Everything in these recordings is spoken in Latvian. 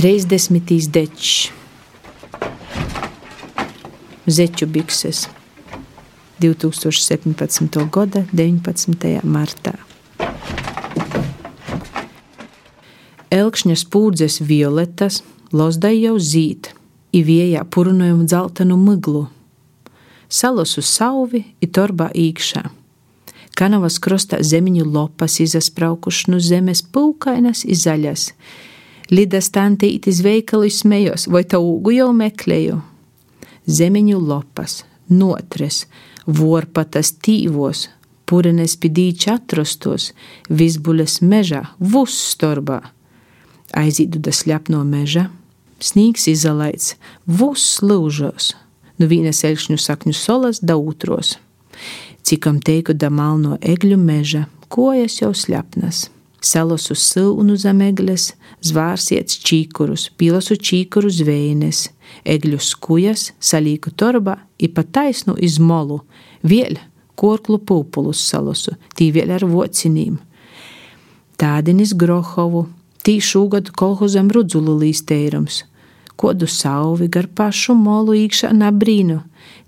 30. dečs, Zeķu bikses 2017. gada 19. martā. Elkšņa spūdzes violetas, lozdai jau zīt, ivējā purunojumu dzeltenu miglu. Salosu sauvi i torbā īkšā. Kanavas krostā zemiņu lopas izaspraukuši no zemes pūkainas i zaļas. Lidas tantītis veikalu smējos, vai tā ūgu jau meklēju. Zemiņu lopas, notres, vorpatas tīvos, purenes pidīči atrostos, visbuļas mežā, vustorbā. Aizīdu da sļapno meža, snīgs izolēts, vuss lūžos, nu vīnes elkšņu sakņu solas da otros. Cikam teiku da malno egļu meža, kojas jau sļapnas. Salosu silnu zem egles, zvārsiet čīkurus, pilasu čīkuru zvejnes, egļu skujas, salīku torba, i pa taisnu izmolu, vēl korklu pūpulus salosu, tī vēl ar vocinīm. Tādinis Grohovu, tī šūgad kolhozam rudzulu līsteirums, kodu sauvi gar pašu molu īkšā nabrīnu,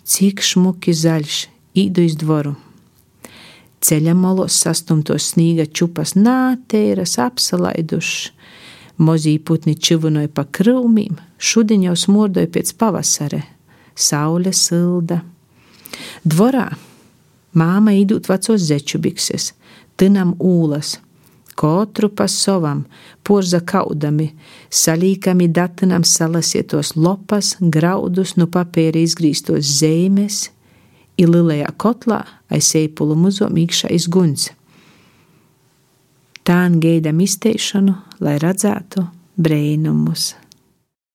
cik šmuki zaļš, īdu iz dvoru. Ceļa malos sastumtos snīga čupas nāteiras apsalaidušas, mozī putni čivinoja pa krūmīm, šodien jau smordoja pēc pavasara, saule silda. Dvorā māma īdūt vecos zeču bikses, tinam ūlas, Kotru pa savam, porza kaudami, salīkami datinam salasietos lopas, graudus, nu papēri izgrīstos zīmes, i lielajā kotlā aiz eipulu muzom īkšā izguns. Tā gaidām izteikšanu, lai redzētu brēnumus.